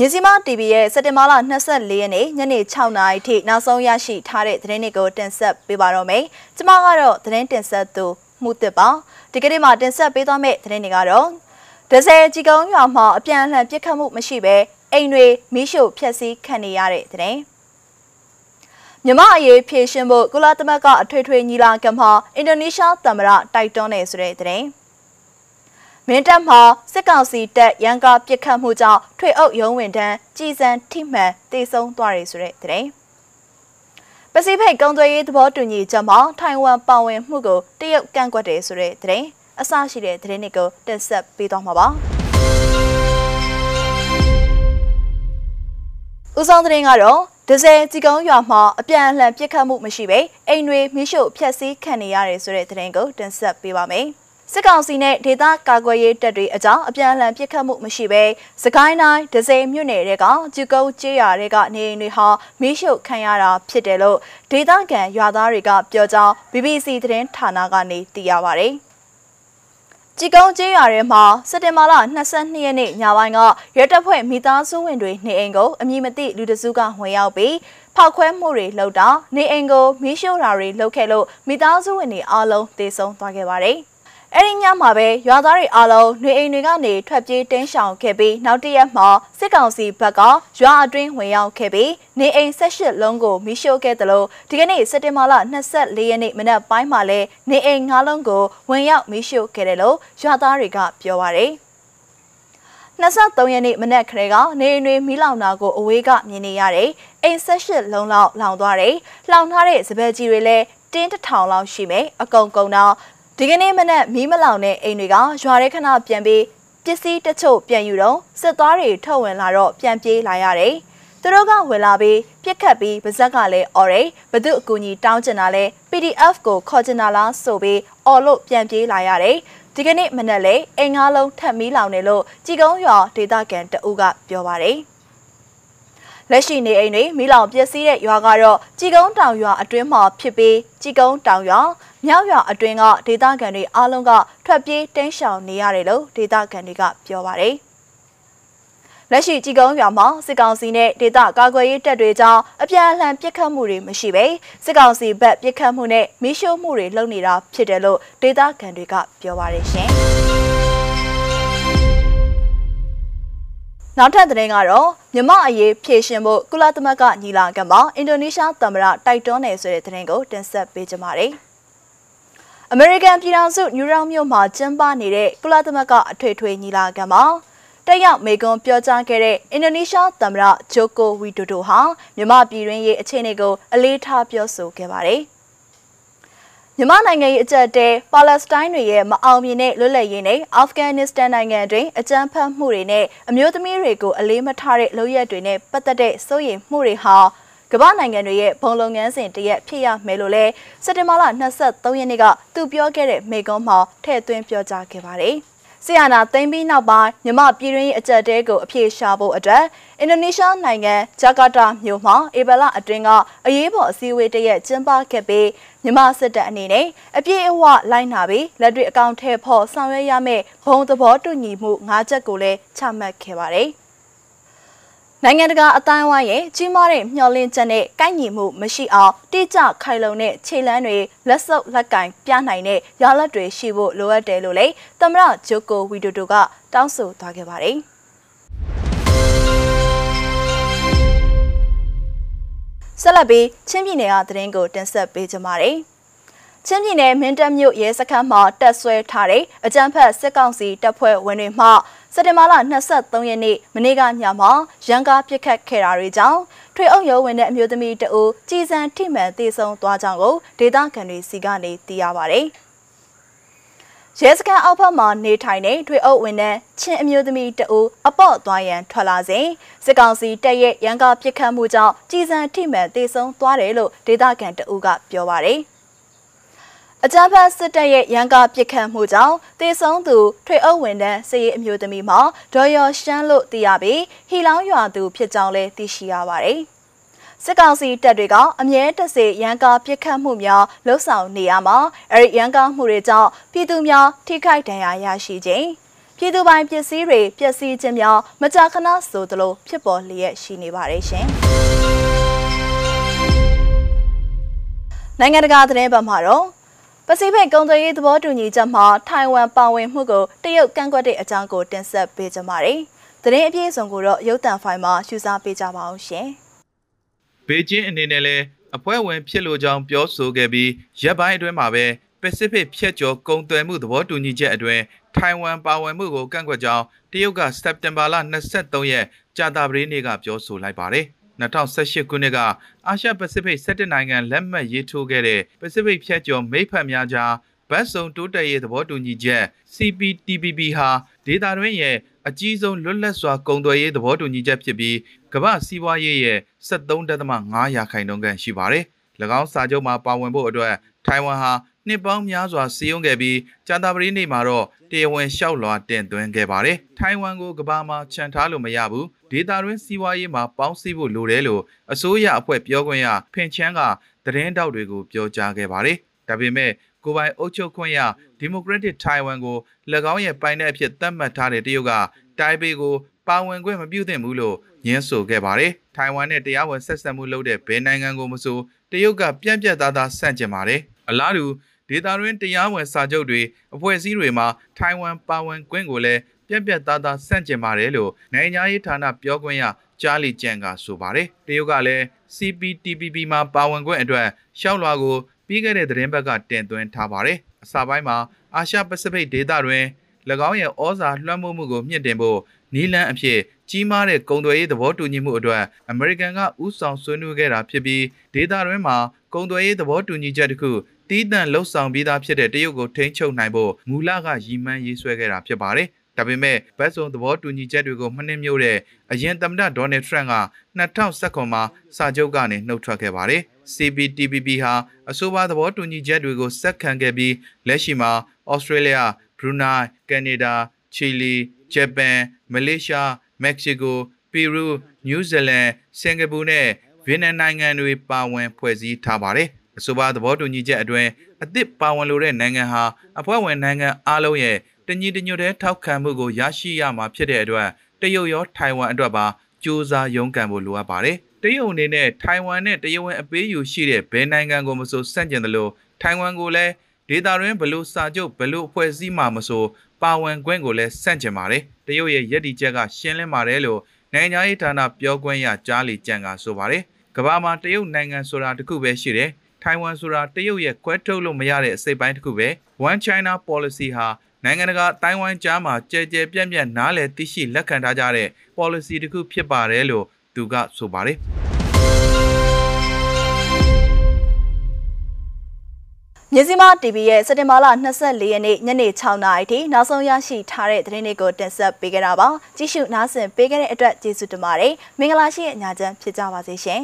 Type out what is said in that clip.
မြစီမ TV ရဲ့စက်တင်ဘာလ24ရက်နေ့ညနေ6နာရီထိနောက်ဆုံးရရှိထားတဲ့သတင်းတွေကိုတင်ဆက်ပေးပါတော့မယ်။ကျွန်မကတော့သတင်းတင်ဆက်သူမှုတစ်ပါ။ဒီကနေ့မှာတင်ဆက်ပေးသွားမယ့်သတင်းတွေကတော့ဒဇယ်ကြီးကုန်းရွာမှာအပြန်အလှန်ပြစ်ခတ်မှုမရှိဘဲအိမ်တွေမိရှုဖျက်ဆီးခံနေရတဲ့သတင်း။မြမအရေးဖြည့်ရှင်ဖို့ကုလသမဂ္ဂအထွေထွေညီလာခံမှာအင်ဒိုနီးရှားသမ္မတတိုက်တွန်းနေဆိုတဲ့သတင်း။ မင်းတပ်မှာစစ်ကောင်စီတပ်ရန်ကားပစ်ခတ်မှုကြောင့်ထွေအုပ်ရုံးဝင်တန်းကြည်စံထိမှန်တေဆုံးသွားတယ်ဆိုတဲ့သတင်းပစိဖိတ်ကုန်းသွေးရေးသဘောတူညီချက်မှာထိုင်ဝမ်ပါဝင်မှုကိုတရုတ်ကန့်ကွက်တယ်ဆိုတဲ့သတင်းအစရှိတဲ့သတင်းတွေကိုတင်ဆက်ပေးသွားမှာပါဦးဆောင်သတင်းကတော့ဒဇယ်ကြီးကုန်းရွာမှာအပြန်အလှန်ပြစ်ခတ်မှုမရှိဘဲအိမ်တွေမိရှုဖျက်ဆီးခံနေရတယ်ဆိုတဲ့သတင်းကိုတင်ဆက်ပေးပါမယ်။ စစ်ကောင်စီနဲ့ဒေသကာကွယ်ရေးတပ်တွေအကြောင်းအပြန်အလှန်ပစ်ခတ်မှုမရှိဘဲစကိုင်းတိုင်းဒဇယ်မြို့နယ်တွေကကျူကုန်းကျေးရွာတွေကနေအိမ်တွေဟာမီးရှို့ခံရတာဖြစ်တယ်လို့ဒေသခံရွာသားတွေကပြောကြောင်း BBC သတင်းဌာနကနေသိရပါဗျ။ជីကုန်းကျေးရွာထဲမှာစက်တင်ဘာလ22ရက်နေ့ညပိုင်းကရဲတပ်ဖွဲ့မိသားစုဝင်တွေနေအိမ်ကိုအမည်မသိလူတစုကဝင်ရောက်ပြီးဖောက်ခွဲမှုတွေလုပ်တာနေအိမ်ကိုမီးရှို့တာတွေလုပ်ခဲ့လို့မိသားစုဝင်တွေအားလုံးတေဆုံးသွားခဲ့ပါတယ်။ အဲ့ဒီညမှာပဲရွာသားတွေအားလုံးနေအိမ်တွေကနေထွက်ပြေးတင်းရှောင်ခဲ့ပြီးနောက်တရက်မှာစစ်ကောင်စီဘက်ကရွာအတွင်းဝင်ရောက်ခဲ့ပြီးနေအိမ်၁၈လုံးကိုမိရှို့ခဲ့တယ်လို့ဒီကနေ့စက်တင်ဘာလ24ရက်နေ့မနက်ပိုင်းမှာလဲနေအိမ်၅လုံးကိုဝင်ရောက်မိရှို့ခဲ့တယ်လို့ရွာသားတွေကပြောပါတယ်23ရက်နေ့မနက်ခရဲကနေအိမ်တွေမီးလောင်တာကိုအဝေးကမြင်နေရတယ်။အိမ်၁၈လုံးလောက်လောင်သွားတယ်။လောင်ထားတဲ့စပယ်ကြီးတွေလည်းတင်းတစ်ထောင်လောက်ရှိမယ်။အကုန်ကုန်တော့ ဒီကနေ့မနက်မီးမလောင်တဲ့အိမ်တွေကရွာရဲခဏပြန်ပြီးပစ္စည်းတချို့ပြန်ယူတော့စစ်သားတွေထုတ်ဝင်လာတော့ပြန်ပြေးလာရတယ်။သူတို့ကဝင်လာပြီးပြက်ခတ်ပြီးပါဇက်ကလည်းအော်ရဲဘသူအကူကြီးတောင်းချင်တာလဲ PDF ကိုခေါ်ချင်တာလားဆိုပြီးအော်လို့ပြန်ပြေးလာရတယ်။ဒီကနေ့မနက်လေအိမ်ငါးလုံးထပ်မီးလောင်နေလို့ကြည်ကုန်းရွာဒေသခံတအူးကပြောပါတယ်။လက်ရှိနေအိမ်တွေမိလောင်ပျက်စီးတဲ့ရွာကတော့ကြည်ကုန်းတောင်ရွာအတွင်းမှာဖြစ်ပြီးကြည်ကုန်းတောင်ရွာ မြောက်ရွာအတွင်းကဒေသခံတွေအားလုံးကထွက်ပြေးတင်းရှောင်နေရတယ်လို့ဒေသခံတွေကပြောပါတယ်။လက်ရှိကြည်ကုန်းရွာမှာစစ်ကောင်စီနဲ့ဒေသကာကွယ်ရေးတပ်တွေကြောင့်အပြန်အလှန်ပစ်ခတ်မှုတွေမရှိပဲစစ်ကောင်စီဘက်ပစ်ခတ်မှုနဲ့မီးရှို့မှုတွေလုပ်နေတာဖြစ်တယ်လို့ဒေသခံတွေကပြောပါတယ်ရှင်။နောက်ထပ်သတင်းကတော့မြမအရေးဖြည့်ရှင်ဖို့ကုလသမဂ္ဂညီလာခံမှာအင်ဒိုနီးရှားသမ္မတတိုက်တွန်းနေဆိုတဲ့သတင်းကိုတင်ဆက်ပေးကြပါမယ်။ အမေရိကန်ပြည်ထောင်စုနယူးယောက်မြို့မှာကျင်းပနေတဲ့ကုလသမဂ္ဂအထွေထွေညီလာခံမှာတက်ရောက်မေကွန်ပြောကြားခဲ့တဲ့အင်ဒိုနီးရှားသမ္မတဂျိုကိုဝီဒိုဒိုဟာမြမပြည်တွင်းရေးအခြေအနေကိုအလေးထားပြောဆိုခဲ့ပါတယ်။မြန်မာနိုင်ငံရဲ့အကြက်တဲပါလက်စတိုင်းတွေရဲ့မအောင်မြင်တဲ့လွတ်လပ်ရေးနဲ့အာဖဂန်နစ္စတန်နိုင်ငံတွင်အကြမ်းဖက်မှုတွေနဲ့အမျိုးသမီးတွေကိုအလေးမထားတဲ့လုပ်ရက်တွေနဲ့ပတ်သက်တဲ့စိုးရိမ်မှုတွေဟာ ကမ္ဘာနိုင်ငံတွေရဲ့ဘုံလုပ်ငန်းစဉ်တရက်ဖြစ်ရမယ်လို့လဲစက်တင်ဘာလ23ရက်နေ့ကသူပြောခဲ့တဲ့မိကွန်းမှာထည့်သွင်းပြောကြားခဲ့ပါတယ်။ဆီယနာသိမ်းပြီးနောက်ပိုင်းမြမပြည်တွင်းအကြက်တဲကိုအပြေရှာဖို့အတွက်အင်ဒိုနီးရှားနိုင်ငံဂျာကာတာမြို့မှာဧပြီလအတွင်းကအရေးပေါ်အစည်းအဝေးတရက်ကျင်းပခဲ့ပြီးမြမစစ်တပ်အနေနဲ့အပြည့်အဝလိုက်နာပြီးလက်တွေ့အကောင့်ထဲဖို့ဆောင်ရွက်ရမယ့်ဘုံသဘောတူညီမှု၅ချက်ကိုလည်းချမှတ်ခဲ့ပါတယ်။ နိုင်ငံတကာအတိုင်းအဝိုင်းရဲ့ကြီးမားတဲ့မျှော်လင့်ချက်နဲ့ကိုက်ညီမှုမရှိအောင်တိကျခိုင်လုံတဲ့ခြေလှမ်းတွေလက်စုပ်လက်ကင်ပြနိုင်တဲ့ရလဒ်တွေရှိဖို့လိုအပ်တယ်လို့လည်းသမ္မတဂျိုကိုဝီဒိုတိုကတောင်းဆိုသွားခဲ့ပါတယ်။ဆက်လက်ပြီးချင်းပြည်နယ်ကသတင်းကိုတင်ဆက်ပေးကြပါမယ်။ချင်းပြည်နယ်မင်းတပ်မြို့ရဲစခန်းမှာတက်ဆွဲထားတဲ့အကြမ်းဖက်စစ်ကောင်စီတပ်ဖွဲ့ဝင်တွေမှစ က်တင်ဘာလ23ရက်နေ့မနေ့ကညမှာရန်ကားပစ်ခတ်ခဲ့တာတွေကြောင့်ထွေအုပ်ရုံးဝင်တဲ့အမျိုးသမီးတအူကြည်စံထိမှန်တေဆုံးသွားကြောင်းကိုဒေသခံတွေစီကနေသိရပါဗျ။ရဲစခန်းအောက်ဘက်မှာနေထိုင်တဲ့ထွေအုပ်ဝင်တဲ့ချင်းအမျိုးသမီးတအူအပေါ့သွားရန်ထွက်လာစဉ်စစ်ကောင်စီတပ်ရဲ့ရန်ကားပစ်ခတ်မှုကြောင့်ကြည်စံထိမှန်တေဆုံးသွားတယ်လို့ဒေသခံတအူကပြောပါဗျ။ အကြမ်းဖက်စစ်တပ်ရဲ့ရန်ကားပစ်ခတ်မှုကြောင့်တေဆုံးသူထွေအုပ်ဝန်ထမ်းစစ်ရေးအမျိုးသမီးမှာဒေါ်ရော်ရှမ်းလို့သိရပြီးဟီလောင်းရွာသူဖြစ်ကြောင်းလည်းသိရှိရပါတယ်။စစ်ကောင်စီတပ်တွေကအမြဲတစေရန်ကားပစ်ခတ်မှုများလှုပ်ဆောင်နေရမှာအဲဒီရန်ကားမှုတွေကြောင့်ပြည်သူများထိခိုက်ဒဏ်ရာရရှိခြင်းပြည်သူပိုင်ပစ္စည်းတွေပျက်စီးခြင်းများမကြာခဏဆိုသလိုဖြစ်ပေါ်လျက်ရှိနေပါတယ်ရှင်နိုင်ငံတကာသတင်းပတ်မှာတော့ ပစိဖိတ်ကုန်သွယ်ရေးသဘောတူညီချက်မှာထိုင်ဝမ်ပါဝင်မှုကိုတရုတ်ကန့်ကွက်တဲ့အကြောင်းကိုတင်ဆက်ပေးကြပါမယ်။သတင်းအပြည့်အစုံကိုတော့ရုပ်သံဖိုင်မှာရှုစားပေးကြပါအောင်ရှင်။ဘေကျင်းအနေနဲ့လည်းအဖွဲ့ဝင်ဖြစ်လို့ကြောင်းပြောဆိုခဲ့ပြီးရက်ပိုင်းအတွင်းမှာပဲပစိဖိတ်ဖြတ်ကျော်ကုန်သွယ်မှုသဘောတူညီချက်အတွင်းထိုင်ဝမ်ပါဝင်မှုကိုကန့်ကွက်ကြောင်းတရုတ်ကစက်တင်ဘာလ23ရက်ကြာသပတေးနေ့ကပြောဆိုလိုက်ပါတယ်။ 2018ခုနှစ်ကအာရှပစိဖိတ်17နိုင်ငံလက်မှတ်ရေးထိုးခဲ့တဲ့ပစိဖိတ်ဖြတ်ကျော်မိတ်ဖက်များကြားဘတ်စုံတိုးတက်ရေးသဘောတူညီချက် CPTPP ဟာဒေတာတွင်းရဲ့အကြီးဆုံးလွတ်လပ်စွာကုန်သွယ်ရေးသဘောတူညီချက်ဖြစ်ပြီးကမ္ဘာစီးပွားရေးရဲ့73.5ရာခိုင်နှုန်းခန့်ရှိပါတယ်။၎င်းစာချုပ်မှာပါဝင်ဖို့အတွက်ထိုင်ဝမ်ဟာ နှစ်ပေါင်းများစွာစီယုံခဲ့ပြီးကြာသပတေးနေ့မှာတော့တရားဝင်လျှောက်လွှာတင်သွင်းခဲ့ပါတယ်။ထိုင်ဝမ်ကိုကမ္ဘာမှာခြံထားလို့မရဘူး။ဒေတာတွင်းစီးပွားရေးမှာပေါင်းစည်းဖို့လိုတယ်လို့အစိုးရအဖွဲ့ပြောခွင့်ရဖင်ချန်းကသတင်းတောက်တွေကိုပြောကြားခဲ့ပါတယ်။ဒါပေမဲ့ကိုပိုင်အုပ်ချုပ်ခွင့်ရဒီမိုကရက်တစ်ထိုင်ဝမ်ကို၎င်းရဲ့ပိုင်တဲ့အဖြစ်သတ်မှတ်ထားတဲ့တရုတ်ကတိုင်ပေကိုပါဝင်ခွင့်မပြုသင့်ဘူးလို့ညင်းဆိုခဲ့ပါတယ်။ထိုင်ဝမ်နဲ့တရားဝင်ဆက်ဆံမှုလုပ်တဲ့ဘယ်နိုင်ငံကိုမဆိုတရုတ်ကပြန့်ပြတ်သားသားဆန့်ကျင်ပါတယ်။အလားတူ ဒေတာတွင်တရားဝင်စာချုပ်တွေအဖွဲ့အစည်းတွေမှာထိုင်ဝမ်ပါဝင်ခွင့်ကိုလည်းပြက်ပြက်သားသားဆန့်ကျင်ပါတယ်လို့နိုင်ငံရေးဌာနပြောခွင့်ရချာလီကျန်ကဆိုပါတယ်တရုတ်ကလည်း CPTPP မှာပါဝင်ခွင့်အတွက်ရှောက်လွှာကိုပြီးခဲ့တဲ့သတင်းပတ်ကတင်သွင်းထားပါတယ်အစပိုင်းမှာအာရှပစိဖိတ်ဒေသတွင်၎င်းရဲ့ဩဇာလွှမ်းမိုးမှုကိုမြင့်တင်ဖို့နီလန်းအဖြစ်ကြီးမားတဲ့ကုန်သွယ်ရေးသဘောတူညီမှုအတွက်အမေရိကန်ကဥဆောင်ဆွေးနွေးခဲ့တာဖြစ်ပြီးဒေသတွင်းမှာကုန်သွယ်ရေးသဘောတူညီချက်တစ်ခု တီးတန့်လှုပ်ဆောင်ပြီးသားဖြစ်တဲ့တရုတ်ကိုထိန်းချုပ်နိုင်ဖို့မူလကရည်မှန်းရေးဆွဲခဲ့တာဖြစ်ပါတယ်။ဒါပေမဲ့ဘတ်စုံသဘောတူညီချက်တွေကိုမနှင်းမြို့တဲ့အရင်သမ္မတဒေါ်နယ်ထရန့်က2019မှာစာချုပ်ကနေနှုတ်ထွက်ခဲ့ပါတယ်။ CPTPP ဟာအဆိုပါသဘောတူညီချက်တွေကိုစက်ခံခဲ့ပြီးလက်ရှိမှာဩစတြေးလျ၊ဘရူနိုင်း၊ကနေဒါ၊ချီလီ၊ဂျပန်၊မလေးရှား၊မက္ကဆီကို၊ပီရူး၊နယူးဇီလန်၊စင်ကာပူနဲ့ဗီယက်နမ်နိုင်ငံတွေပါဝင်ဖွဲ့စည်းထားပါတယ်။ အဆိုပါသဘောတူညီချက်အတွင်းအသစ်ပါဝင်လိုတဲ့နိုင်ငံဟာအဖွဲ့ဝင်နိုင်ငံအလုံးရဲ့တညီတညွတ်တဲ့ထောက်ခံမှုကိုရရှိရမှာဖြစ်တဲ့အတွက်တရုတ်ရောထိုင်ဝမ်အတွက်ပါစူးစမ်းရုန်းကန်ဖို့လိုအပ်ပါတယ်။တရုတ်အနေနဲ့ထိုင်ဝမ်နဲ့တရုတ်ဝင်အပေးယူရှိတဲ့ဘယ်နိုင်ငံကိုမဆိုဆန့်ကျင်တယ်လို့ထိုင်ဝမ်ကိုလည်းဒေတာရင်းဘလို့စာချုပ်ဘလို့အဖွဲ့အစည်းမှမဆိုပါဝင်ခွင့်ကိုလည်းဆန့်ကျင်ပါတယ်။တရုတ်ရဲ့ရည်တည်ချက်ကရှင်းလင်းပါတယ်လို့နိုင်ငံရေးဌာနပြောခွင့်ရကြားလီကျန်ကဆိုပါတယ်။ကမ္ဘာမှာတရုတ်နိုင်ငံဆိုတာတခုပဲရှိတယ်။ ထိုင်ဝမ်ဆိုတာတရုတ်ရဲ့ကွဲထုတ်လို့မရတဲ့အစိပ်ပိုင်းတစ်ခုပဲ One China policy ဟာနိုင်ငံတကာတိုင်ဝမ်ကြားမှာကြဲကြဲပြန့်ပြန့်နားလည်သိရှိလက်ခံထားကြတဲ့ policy တစ်ခုဖြစ်ပါတယ်လို့သူကဆိုပါတယ်မြစီမ TV ရဲ့စက်တင်ဘာလ24ရက်နေ့ညနေ6နာရီထိနောက်ဆုံးရရှိထားတဲ့သတင်းတွေကိုတင်ဆက်ပေးကြတာပါကြည့်ရှုနားဆင်ပေးခဲ့တဲ့အတွက်ကျေးဇူးတင်ပါတယ်မင်္ဂလာရှိတဲ့ညချမ်းဖြစ်ကြပါစေရှင်